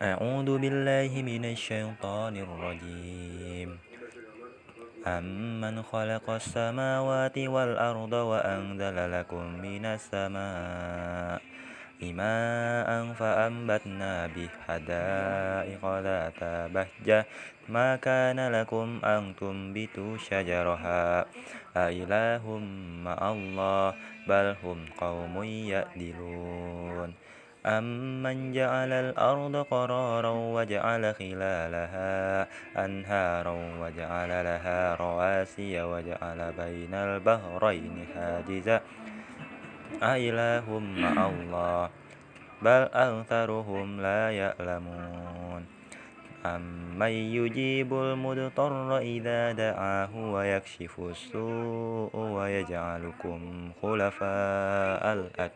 أعوذ بالله من الشيطان الرجيم أمن خلق السماوات والأرض وأنزل لكم من السماء إماء فأنبتنا به حدائق ذات بهجة ما كان لكم أن تنبتوا شجرها أإله مع الله بل هم قوم يأدلون أمن جعل الأرض قرارا وجعل خلالها أنهارا وجعل لها رواسي وجعل بين البحرين حاجزا أإله مع الله بل أكثرهم لا يعلمون أمن يجيب المضطر إذا دعاه ويكشف السوء ويجعلكم خلفاء الأرض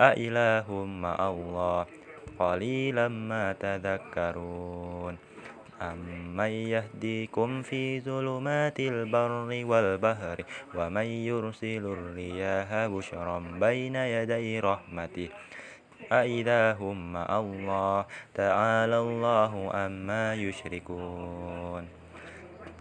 أإله مع الله قليلا ما تذكرون أمن يهديكم في ظلمات البر والبحر ومن يرسل الرياح بشرا بين يدي رحمته أَإِلَهُمَّ مع الله تعالى الله أما يشركون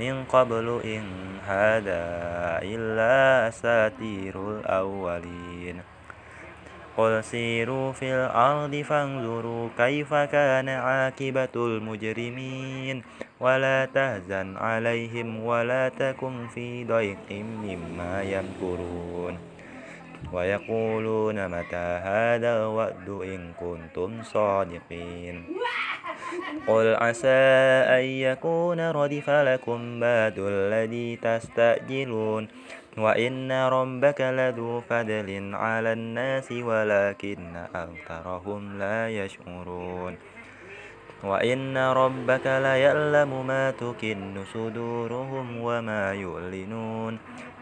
من قبل إن هذا إلا أساتير الأولين قل سيروا في الأرض فانظروا كيف كان عاقبة المجرمين ولا تهزن عليهم ولا تكن في ضيق مما يمكرون ويقولون متى هذا الوعد إن كنتم صادقين قل عسى أن يكون ردف لكم بعد الذي تستأجلون وإن ربك لذو فضل على الناس ولكن أكثرهم لا يشعرون وإن ربك ليعلم ما تكن صدورهم وما يعلنون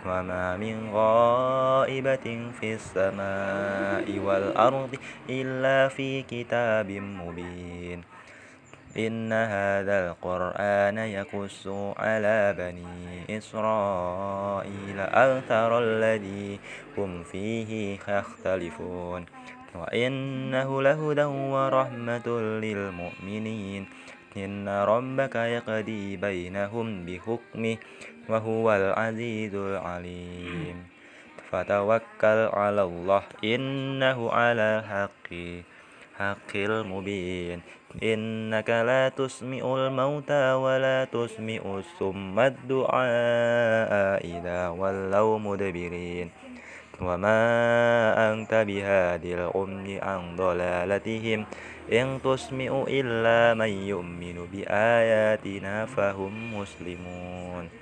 وما من غائبة في السماء والأرض إلا في كتاب مبين إن هذا القرآن يقص على بني إسرائيل أكثر الذي هم فيه يختلفون وإنه لهدى ورحمة للمؤمنين إن ربك يقضي بينهم بحكمه وهو العزيز العليم فتوكل على الله إنه على حقه حق المبين إنك لا تسمع الموتى ولا تسمع السم الدعاء إذا ولوا مدبرين وما أنت بهادي العمي عن ضلالتهم إن تسمع إلا من يؤمن بآياتنا فهم مسلمون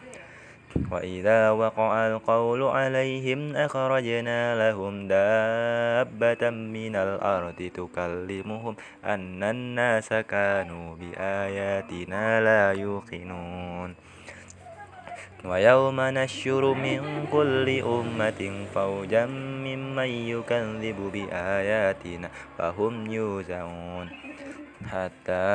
وإذا وقع القول عليهم أخرجنا لهم دابة من الأرض تكلمهم أن الناس كانوا بآياتنا لا يوقنون ويوم نشر من كل أمة فوجا ممن يكذب بآياتنا فهم يوزعون حتى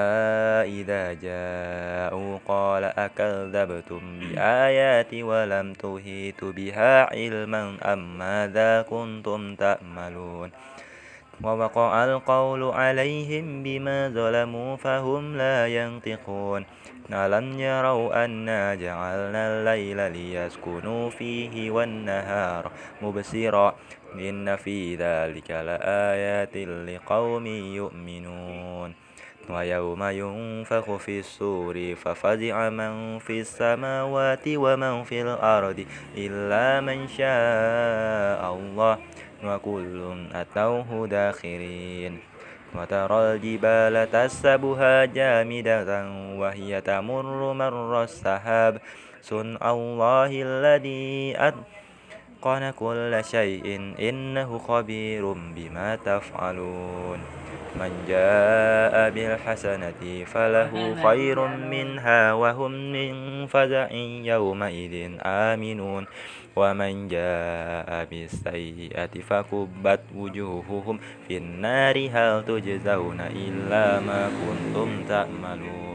إذا جاءوا قال أكذبتم بآياتي ولم تهيت بها علما أم ماذا كنتم تأملون ووقع القول عليهم بما ظلموا فهم لا ينطقون ألم يروا أنا جعلنا الليل ليسكنوا فيه والنهار مبصرا إن في ذلك لآيات لقوم يؤمنون ويوم ينفخ في السور ففزع من في السماوات ومن في الأرض إلا من شاء الله وكل أتوه داخرين وترى الجبال تسبها جامدة وهي تمر مر السحاب صنع الله الذي أتى أتقن كل شيء إنه خبير بما تفعلون من جاء بالحسنة فله خير منها وهم من فزع يومئذ آمنون ومن جاء بالسيئة فكبت وجوههم في النار هل تجزون إلا ما كنتم تأملون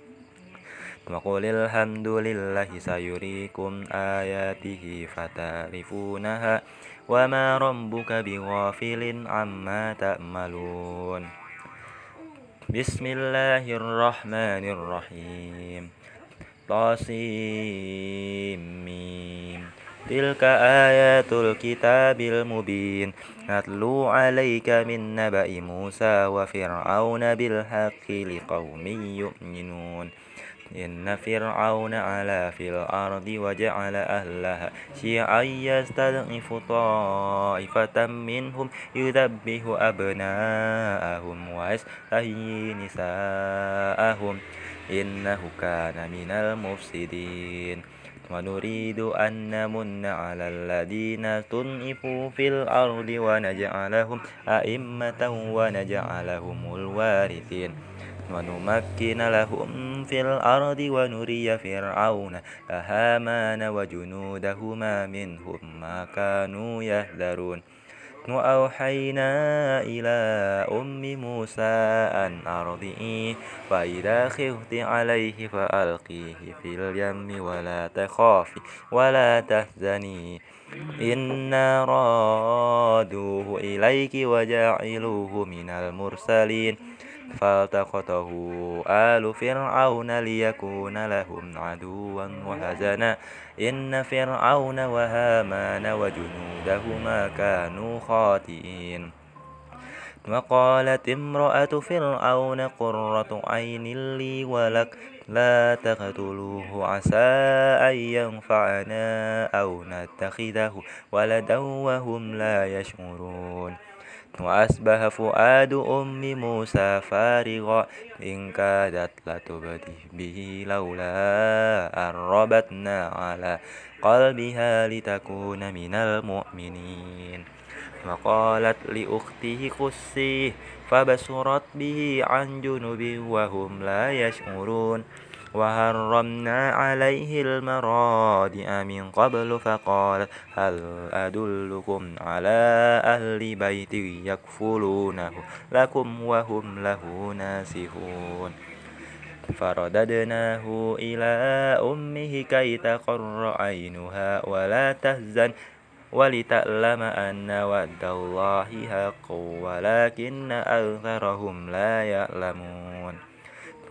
وقل الحمد لله سيريكم آياته فتعرفونها وما ربك بغافل عما تأملون بسم الله الرحمن الرحيم طاسيم تلك آيات الكتاب المبين نتلو عليك من نبأ موسى وفرعون بالحق لقوم يؤمنون إن فرعون علا في الأرض وجعل أهلها شيعا يستضعف طائفة منهم يذبه أبناءهم ويستحيي نساءهم إنه كان من المفسدين ونريد أن نمن على الذين استضعفوا في الأرض ونجعلهم أئمة ونجعلهم الوارثين ونمكن لهم في الأرض ونري فرعون أهامان وجنودهما منهم ما كانوا يهذرون وأوحينا إلى أم موسى أن أرضئيه فإذا خفت عليه فألقيه في اليم ولا تخافي ولا تحزني إنا رادوه إليك وجعلوه من المرسلين فالتقطه آل فرعون ليكون لهم عدوا وحزنا إن فرعون وهامان وجنودهما كانوا خاطئين وقالت امرأة فرعون قرة عين لي ولك لا تقتلوه عسى أن ينفعنا أو نتخذه ولدا وهم لا يشعرون وأصبح فؤاد أم موسى فارغا إن كادت لتبدي به لولا أن ربتنا على قلبها لتكون من المؤمنين وقالت لأخته قصيه فبصرت به عن جنب وهم لا يشعرون وحرمنا عليه المرادع من قبل فقال هل أدلكم على أهل بيت يكفلونه لكم وهم له ناسهون فرددناه إلى أمه كي تقر عينها ولا تهزن ولتألم أن ود الله حق ولكن أكثرهم لا يعلمون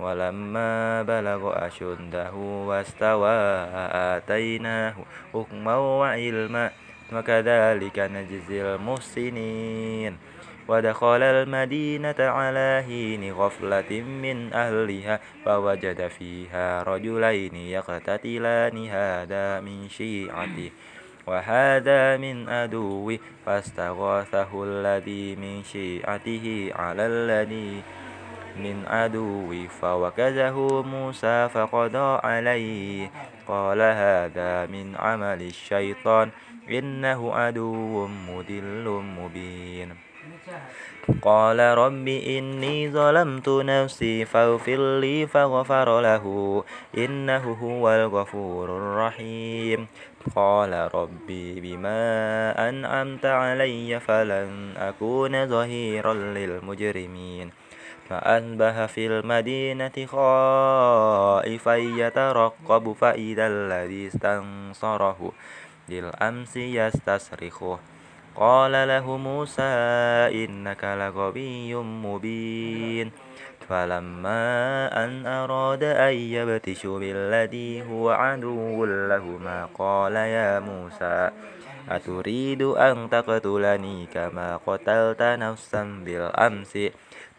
ولما بلغ أشده واستوى آتيناه حكما وعلما وكذلك نجزي المحسنين ودخل المدينة على حين غفلة من أهلها فوجد فيها رجلين يقتتلان هذا من شيعته وهذا من أدوه فاستغاثه الذي من شيعته على الذي من عدو فوكزه موسى فقضى عليه قال هذا من عمل الشيطان إنه عدو مدل مبين قال رب إني ظلمت نفسي فاغفر لي فغفر له إنه هو الغفور الرحيم قال ربي بما أنعمت علي فلن أكون ظهيرا للمجرمين فأنبه في المدينة خائفا يترقب فإذا الذي استنصره بالأمس يستصرخه قال له موسى إنك لغبي مبين فلما أن أراد أن يبتش بالذي هو عدو لهما قال يا موسى أتريد أن تقتلني كما قتلت نفسا بالأمس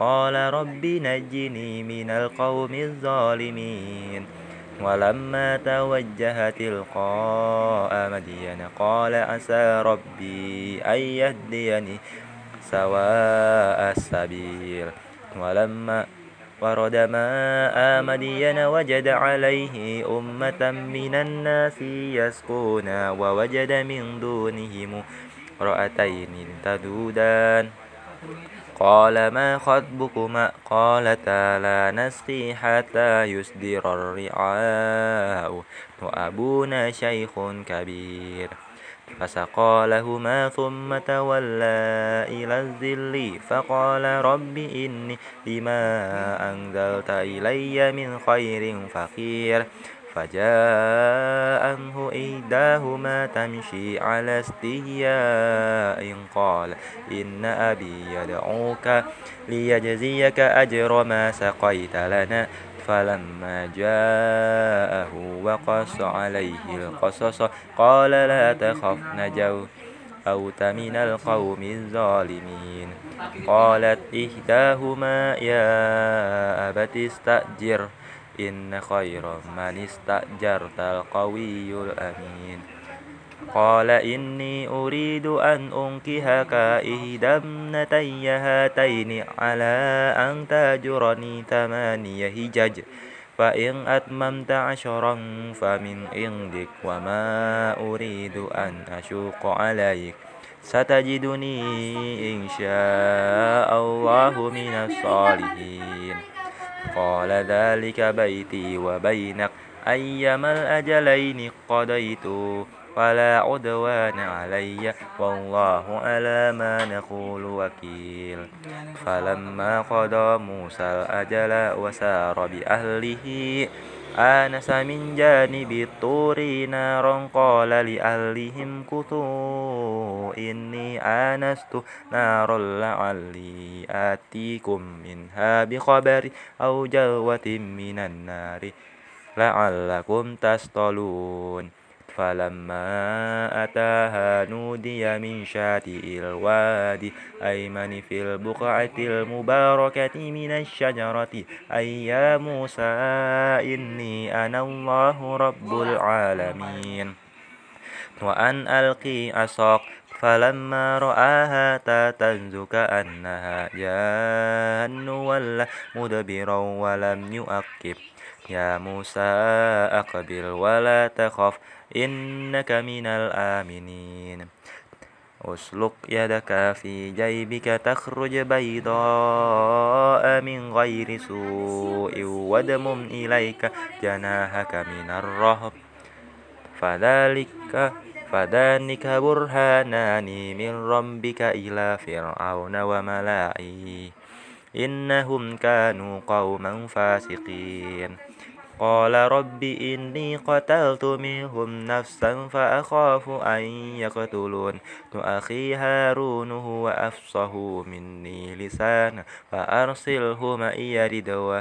قال رب نجني من القوم الظالمين ولما توجه تلقاء مدين قال عسى ربي أن يهديني سواء السبيل ولما ورد ماء مدين وجد عليه أمة من الناس يسقون ووجد من دونهم رأتين تدودان قال ما خطبكما قالتا لا نسقي حتى يسدر الرعاء وأبونا شيخ كبير فسقى لهما ثم تولى إلى الذل فقال رب إني لما أنزلت إلي من خير فقير فجاءه إيداهما تمشي على استياء قال إن أبي يدعوك ليجزيك أجر ما سقيت لنا فلما جاءه وقص عليه القصص قال لا تخف نجوت أوت من القوم الظالمين قالت إحداهما يا أبت استأجره إن خير من استأجرت القوي الأمين قال إني أريد أن أنكهك إحدى ابنتي هاتين على أن تاجرني ثماني هجج فإن أتممت عشرا فمن عندك وما أريد أن أشوق عليك ستجدني إن شاء الله من الصالحين قال ذلك بيتي وبينك أيما الأجلين قضيت فلا عدوان علي والله على ما نقول وكيل فلما قضى موسى الأجل وسار بأهله آنس من جانب الطور نارا قال لأهلهم كثوا إني آنست نارا لعلي آتيكم منها بخبر أو جلوة من النار لعلكم تصطلون فلما أتاها نودي من شاتئ الواد أيمن في البقعة المباركة من الشجرة أي يا موسى إني أنا الله رب العالمين وأن ألقي عصاك فلما رآها تتنز كأنها جان ولا مدبرا ولم يؤكب يا موسى أقبل ولا تخف إنك من الآمنين أسلق يدك في جيبك تخرج بيضاء من غير سوء وادمم إليك جناحك من الرهب فذلك فذلك برهانان من ربك إلى فرعون وملائه إنهم كانوا قوما فاسقين قال رب إني قتلت منهم نفسا فأخاف أن يقتلون أخي هارون هو أفصه مني لسانا فأرسله معي ردوا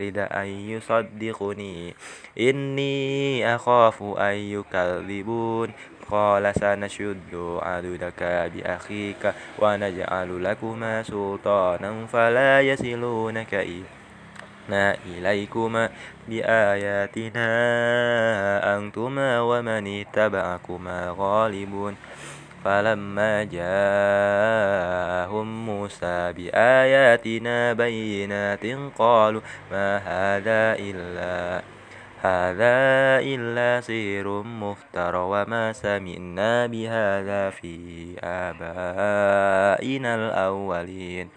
رد أن يصدقني إني أخاف أن يكذبون قال سنشد عدلك بأخيك ونجعل لكما سلطانا فلا يصلونك إنا إليكما بآياتنا أنتما ومن اتبعكما غالبون فلما جاءهم موسى بآياتنا بينات قالوا ما هذا إلا هذا إلا سير مفتر وما سمعنا بهذا في آبائنا الأولين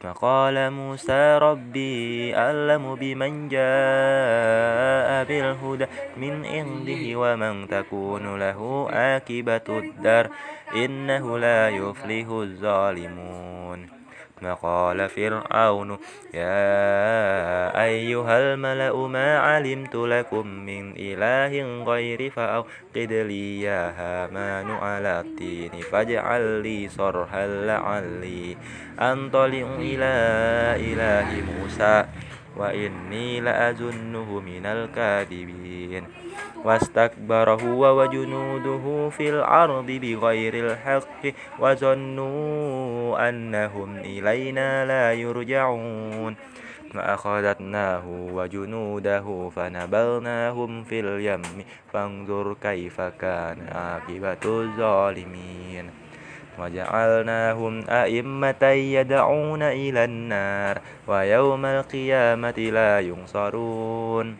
فقال موسى ربي أعلم بمن جاء بالهدى من عنده ومن تكون له عاقبة الدار إنه لا يفلح الظالمون وقال فرعون يا أيها الملأ ما علمت لكم من إله غيري فأوقد لي يا هامان على الدين فاجعل لي صرحا لعلي أنطلق إلى إله موسى وإني لأظنه من الكاذبين واستكبر هو وجنوده في الأرض بغير الحق وظنوا أنهم إلينا لا يرجعون فأخذتناه وجنوده فنبذناهم في اليم فانظر كيف كان عاقبة الظالمين وجعلناهم أئمة يدعون إلى النار ويوم القيامة لا ينصرون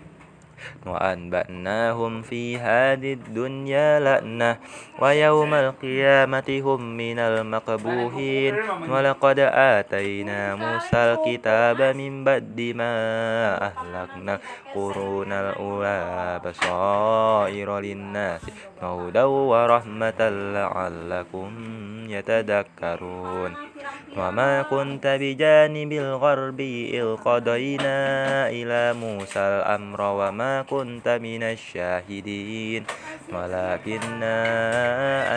وأنبأناهم في هذه الدنيا لأنة ويوم القيامة هم من المقبوهين ولقد آتينا موسى الكتاب من بعد ما أهلكنا قرون الأولى بصائر للناس وهدى ورحمة لعلكم يتذكرون وما كنت بجانب الغرب إذ قضينا إلى موسى الأمر وما كنت من الشاهدين ولكنا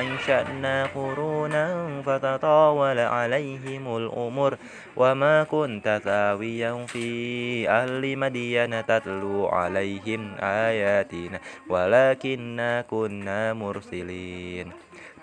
أنشأنا قرونا فتطاول عليهم الأمر وما كنت ثاويا في أهل مدين تتلو عليهم آياتنا ولكنا كنا مرسلين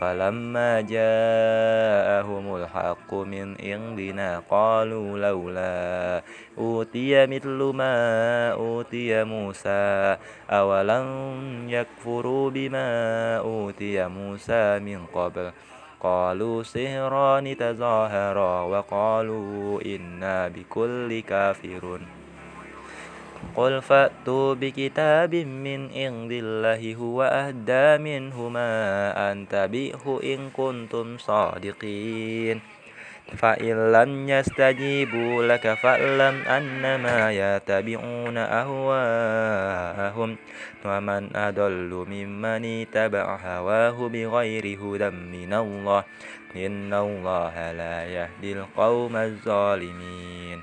فلما جاءهم الحق من عندنا قالوا لولا أوتي مثل ما أوتي موسى أولم يكفروا بما أوتي موسى من قبل قالوا سهران تظاهرا وقالوا إنا بكل كافرون قل فأتوا بكتاب من عند الله هو أهدى منهما أنتبئه إن كنتم صادقين فإن لم يستجيبوا لك فاعلم أنما يتبعون أهواءهم ومن أضل ممن اتبع هواه بغير هدى من الله إن الله لا يهدي القوم الظالمين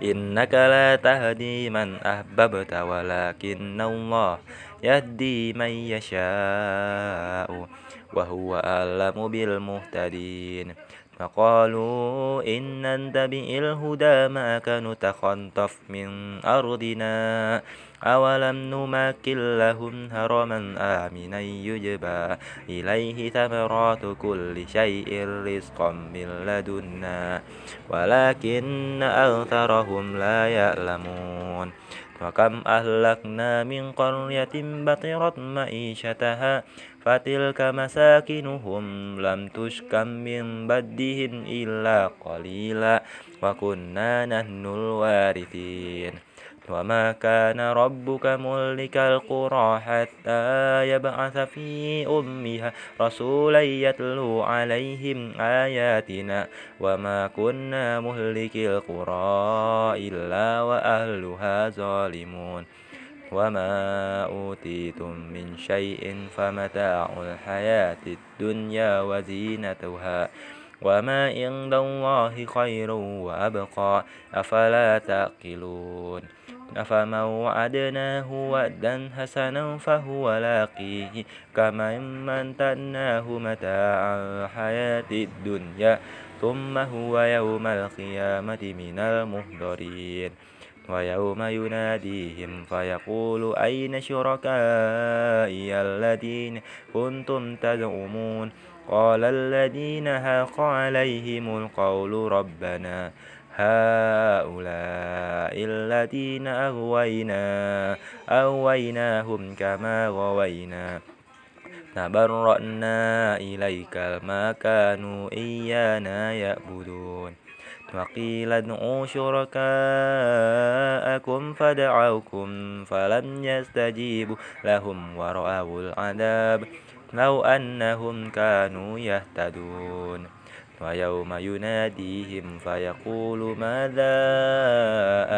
إنك لا تهدي من أحببت ولكن الله يهدي من يشاء وهو أعلم بالمهتدين فقالوا إن نتبع الهدى معك نتخطف من أرضنا أولم نمكن لهم هرما آمنا يجبى إليه ثمرات كل شيء رزقا من لدنا ولكن أكثرهم لا يعلمون فكم أهلكنا من قرية بطرت معيشتها فتلك مساكنهم لم تشكم من بدهم إلا قليلا وكنا نحن الوارثين وما كان ربك ملك القرى حتى يبعث في أمها رسولا يتلو عليهم آياتنا وما كنا مهلك القرى إلا وأهلها ظالمون وما أوتيتم من شيء فمتاع الحياة الدنيا وزينتها وما عند الله خير وأبقى أفلا تعقلون أفمن وعدناه وعدا حسنا فهو لاقيه كمن منتناه متاع الحياة الدنيا ثم هو يوم القيامة من المهدرين ويوم يناديهم فيقول أين شركائي الذين كنتم تزعمون قال الذين هاق عليهم القول ربنا هؤلاء الذين أغوينا أغويناهم كما غوينا تبرأنا إليك ما كانوا إيانا يعبدون وقيل ادعوا شركاءكم فدعوكم فلم يستجيبوا لهم ورأوا العذاب لو أنهم كانوا يهتدون ويوم يناديهم فيقول ماذا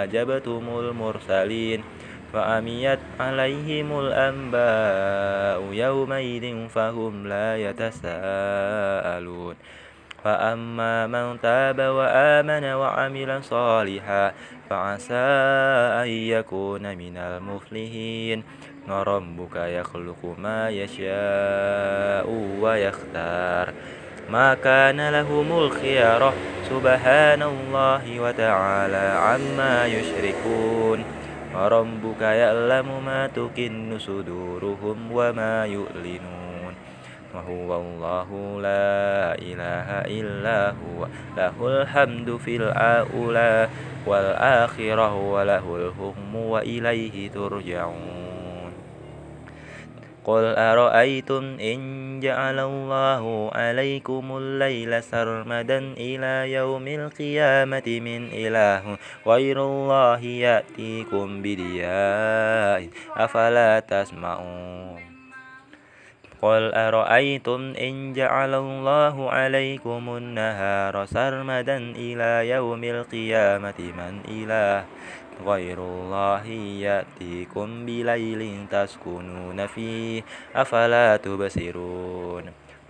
أجبتم المرسلين فأميت عليهم الأنباء يومئذ فهم لا يتساءلون فأما من تاب وآمن وعمل صالحا فعسى أن يكون من المفلحين وربك يخلق ما يشاء ويختار ما كان لهم الخيار سبحان الله وتعالى عما يشركون وربك يعلم ما تكن صدورهم وما يؤلنون وهو الله لا إله إلا هو له الحمد في الأولى والآخرة وله الحكم وإليه ترجعون قل أرأيتم إن جعل الله عليكم الليل سرمدا إلى يوم القيامة من إله غير الله يأتيكم بدياء أفلا تسمعون قل أرأيتم إن جعل الله عليكم النهار سرمدا إلى يوم القيامة من إله غير الله يأتيكم بليل تسكنون فيه أفلا تبصرون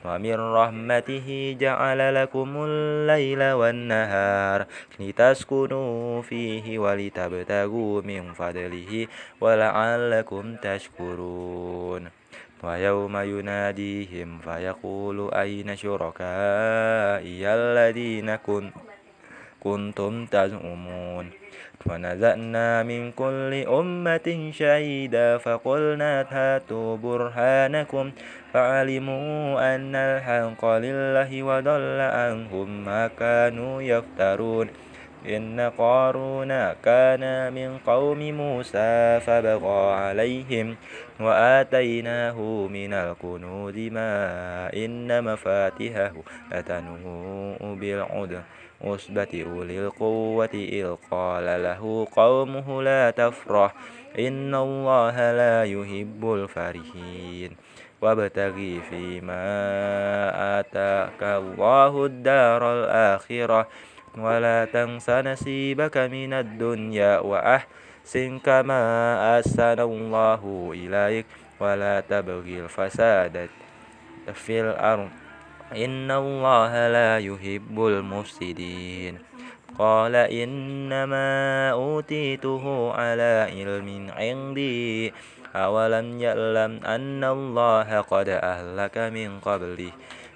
ومن رحمته جعل لكم الليل والنهار لتسكنوا فيه ولتبتغوا من فضله ولعلكم تشكرون ويوم يناديهم فيقول أين شركائي الذين كن كنتم تزعمون ونزأنا من كل أمة شهيدا فقلنا هاتوا برهانكم فعلموا أن الحق لله وضل عنهم ما كانوا يفترون إن قارون كان من قوم موسى فبغى عليهم وآتيناه من الكنوز ما إن مفاتحه لتنوء بالعدى عصبة أولي القوة إذ قال له قومه لا تفرح إن الله لا يحب الفرحين وابتغ فيما آتاك الله الدار الآخرة ولا تنس نصيبك من الدنيا وأحسن كما أحسن الله إليك ولا تبغ الفساد في الأرض إن الله لا يحب المفسدين قال إنما أوتيته على علم عندي أولم يعلم أن الله قد أهلك من قبله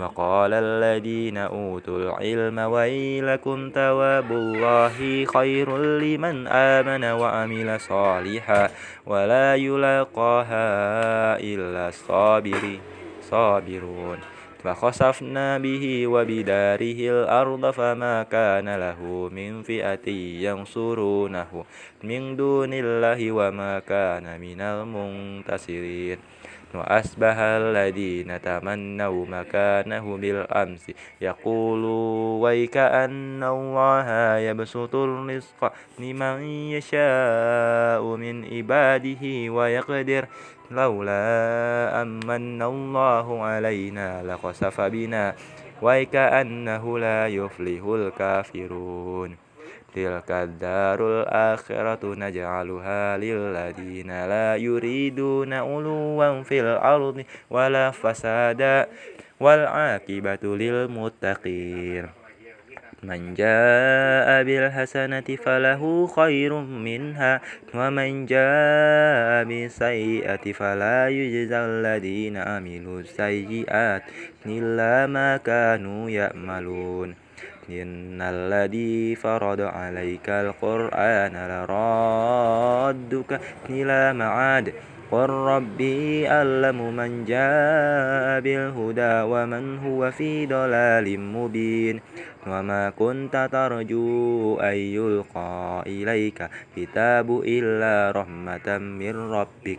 وقال الذين أوتوا العلم ويلكم ثواب الله خير لمن آمن وعمل صالحا ولا يلقاها إلا الصابر صابرون فخسفنا به وبداره الأرض فما كان له من فئة ينصرونه من دون الله وما كان من المنتصرين وأسبح الذين تمنوا مكانه بالأمس يقولوا ويك أن الله يبسط الرزق لمن يشاء من عباده ويقدر لولا أمن الله علينا لخسف بنا ويكأنه لا يفلح الكافرون tilka darul akhiratu naj'aluha lil ladina la yuriduna uluwan fil ardi wala fasada wal akibatu lil muttaqin Man jaa bil hasanati falahu khairum minha wa man jaa bis sayyiati fala yujzal ladina amilu sayyiat illa ma kanu ya'malun إن الذي فرض عليك القرآن لرادك إلى معاد قل ربي ألم من جاء بالهدى ومن هو في ضلال مبين وما كنت ترجو أن يلقى إليك كتاب إلا رحمة من ربك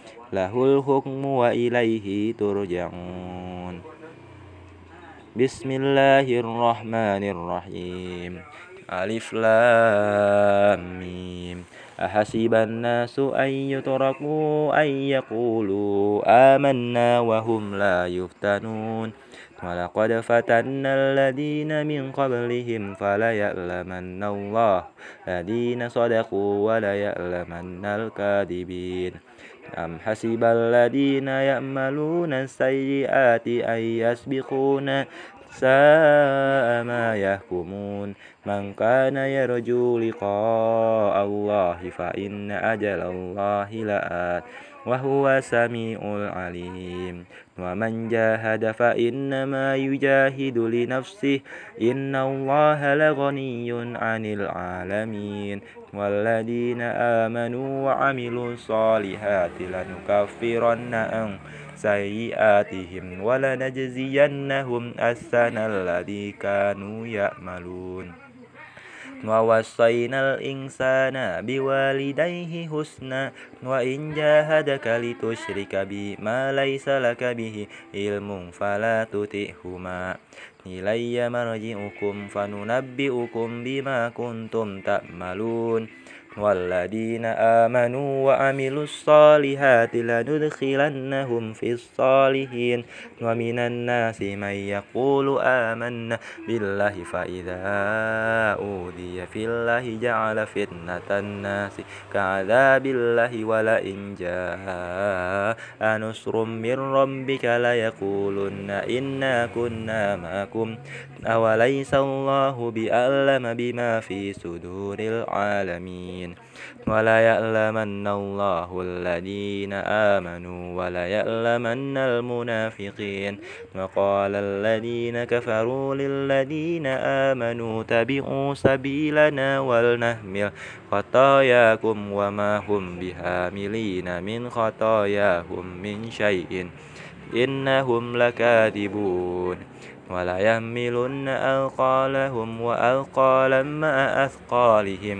له الحكم وإليه ترجعون بسم الله الرحمن الرحيم ألف لام ميم أحسب الناس أن يتركوا أن يقولوا آمنا وهم لا يفتنون ولقد فتنا الذين من قبلهم فليعلمن الله الذين صدقوا وليعلمن الكاذبين أم حسب الذين يأملون السيئات أن يسبقون ساء ما يحكمون من كان يرجو لقاء الله فإن أجل الله لآت وهو سميع عليم ومن جاهد فإنما يجاهد لنفسه إن الله لغني عن العالمين والذين آمنوا وعملوا الصالحات لنكفرن عن سيئاتهم ولنجزينهم أحسن الذي كانوا يعملون ووصينا الإنسان بوالديه حسنا وإن جاهدك لتشرك بي ما ليس لك به علم فلا تطئهما إلي مرجئكم فننبئكم بما كنتم تأملون والذين آمنوا وعملوا الصالحات لندخلنهم في الصالحين ومن الناس من يقول آمنا بالله فإذا أوذي في الله جعل فتنة الناس كعذاب الله ولئن جاء نصر من ربك ليقولن إنا كنا معكم أوليس الله بأعلم بما في صدور العالمين ولا وليعلمن الله الذين آمنوا وليعلمن المنافقين وقال الذين كفروا للذين آمنوا تبعوا سبيلنا ولنهمل خطاياكم وما هم بهاملين من خطاياهم من شيء إنهم لكاذبون ولا يحملن أثقالهم وأثقالا مع أثقالهم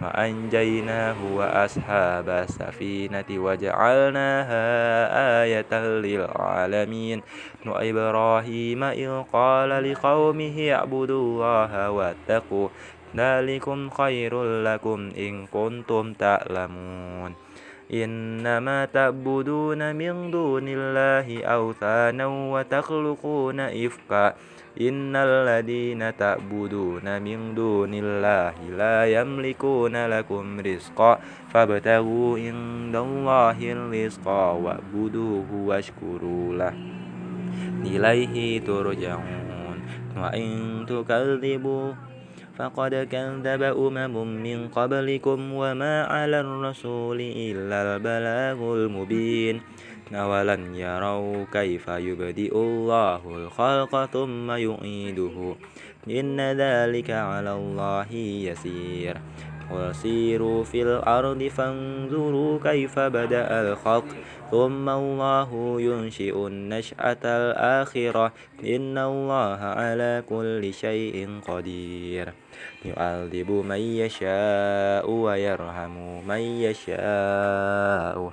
فأنجيناه وأصحاب السفينة وجعلناها آية للعالمين إبراهيم إذ قال لقومه اعبدوا الله واتقوا ذلكم خير لكم إن كنتم تعلمون إنما تعبدون من دون الله أوثانا وتخلقون إفكا Innal ladina ta'buduna min dunillahi la yamlikuna lakum rizqa fabtagu indallahi rizqa wa'buduhu washkuru lah ilaihi turja'un wa in tukadzibu فقد كذب أمم من قبلكم وما على الرسول إلا البلاغ mubin. أولم يروا كيف يبدئ الله الخلق ثم يعيده إن ذلك على الله يسير قل سيروا في الأرض فانظروا كيف بدأ الخلق ثم الله ينشئ النشأة الآخرة إن الله على كل شيء قدير يعذب من يشاء ويرحم من يشاء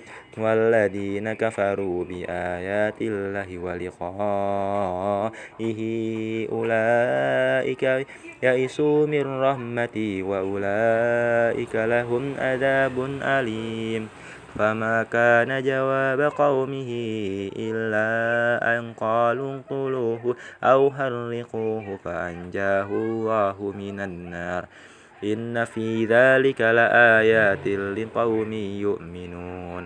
والذين كفروا بآيات الله ولقائه أولئك يئسوا من رحمتي وأولئك لهم عذاب أليم فما كان جواب قومه إلا أن قالوا انقلوه أو هرقوه فأنجاه الله من النار إن في ذلك لآيات لقوم يؤمنون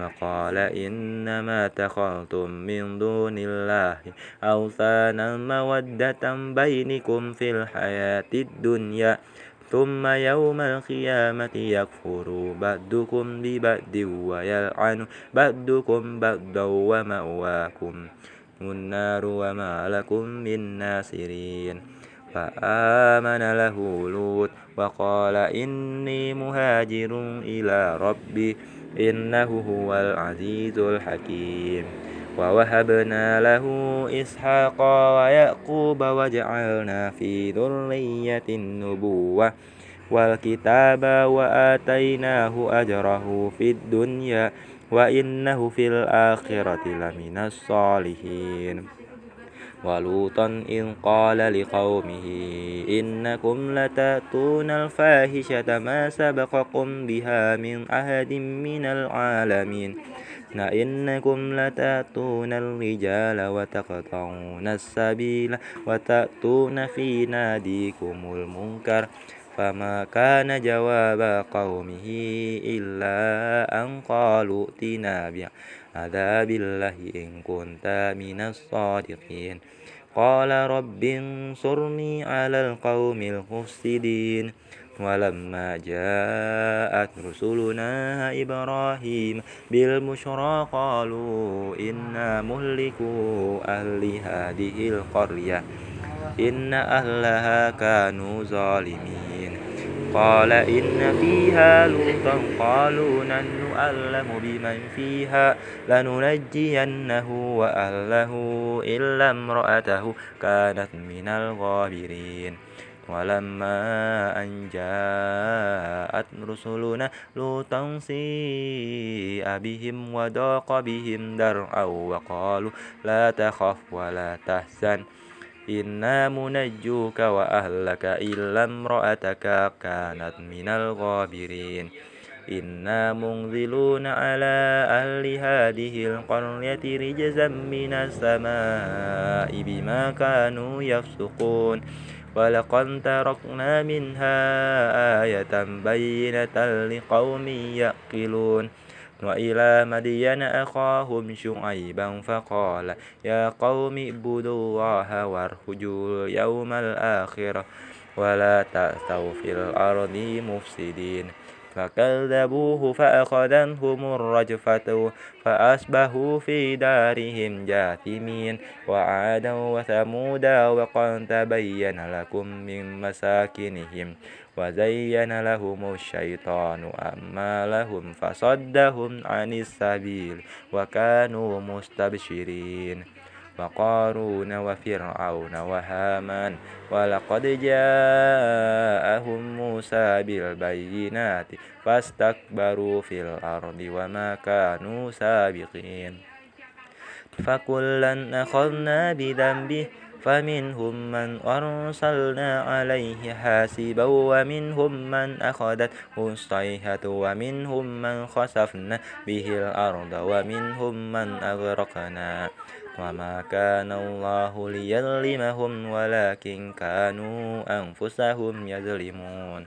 فقال إنما تخلتم من دون الله أوثانا مودة بينكم في الحياة الدنيا ثم يوم القيامة يكفر بعدكم ببعد ويلعن بعدكم بعدا ومأواكم النار وما لكم من ناصرين فآمن له لوط فقال إني مهاجر إلى ربي إنه هو العزيز الحكيم ووهبنا له إسحاق ويعقوب وجعلنا في ذرية النبوة والكتاب وآتيناه أجره في الدنيا وإنه في الآخرة لمن الصالحين ولوطا إن قال لقومه إنكم لتأتون الفاحشة ما سبقكم بها من أحد من العالمين إنكم لتأتون الرجال وتقطعون السبيل وتأتون في ناديكم المنكر فما كان جواب قومه إلا أن قالوا ائتنا عذاب الله إن كنت من الصادقين قال رب انصرني على القوم المفسدين ولما جاءت رسلنا إبراهيم بالبشرى قالوا إنا مهلكوا أهل هذه القرية إن أهلها كانوا ظالمين قال إن فيها لوطا قالوا نحن أعلم بمن فيها لننجينه وأهله إلا امرأته كانت من الغابرين ولما أن جاءت رسلنا لوطا سيء بهم وضاق بهم درعا وقالوا لا تخف ولا تحزن إنا منجوك وأهلك إلا امرأتك كانت من الغابرين إنا منزلون على أهل هذه القرية رجزا من السماء بما كانوا يفسقون ولقد تركنا منها آية بينة لقوم يأكلون وإلى مدين أخاهم شعيبا فقال يا قوم اعبدوا الله وارجوا اليوم الآخرة ولا تأتوا في الأرض مفسدين فكذبوه فأخذنهم الرجفة فأصبحوا في دارهم جاثمين وعادا وثمودا وقد تبين لكم من مساكنهم وزين لهم الشيطان أعمالهم فصدهم عن السبيل وكانوا مستبشرين وقارون وفرعون وهامان ولقد جاءهم موسى بالبينات فاستكبروا في الأرض وما كانوا سابقين فكلا أخذنا بذنبه فمنهم من أرسلنا عليه حاسبا ومنهم من أخذته الصيحة ومنهم من خسفنا به الأرض ومنهم من أغرقنا وما كان الله ليظلمهم ولكن كانوا أنفسهم يظلمون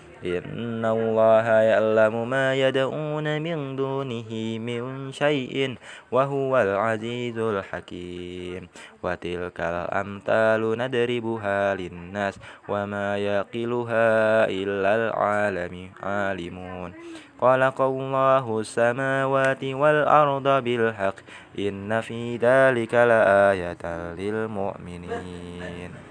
إن الله يعلم ما يدعون من دونه من شيء وهو العزيز الحكيم وتلك الأمثال ندربها للناس وما يقلها إلا العالم عالمون خلق الله السماوات والأرض بالحق إن في ذلك لآية للمؤمنين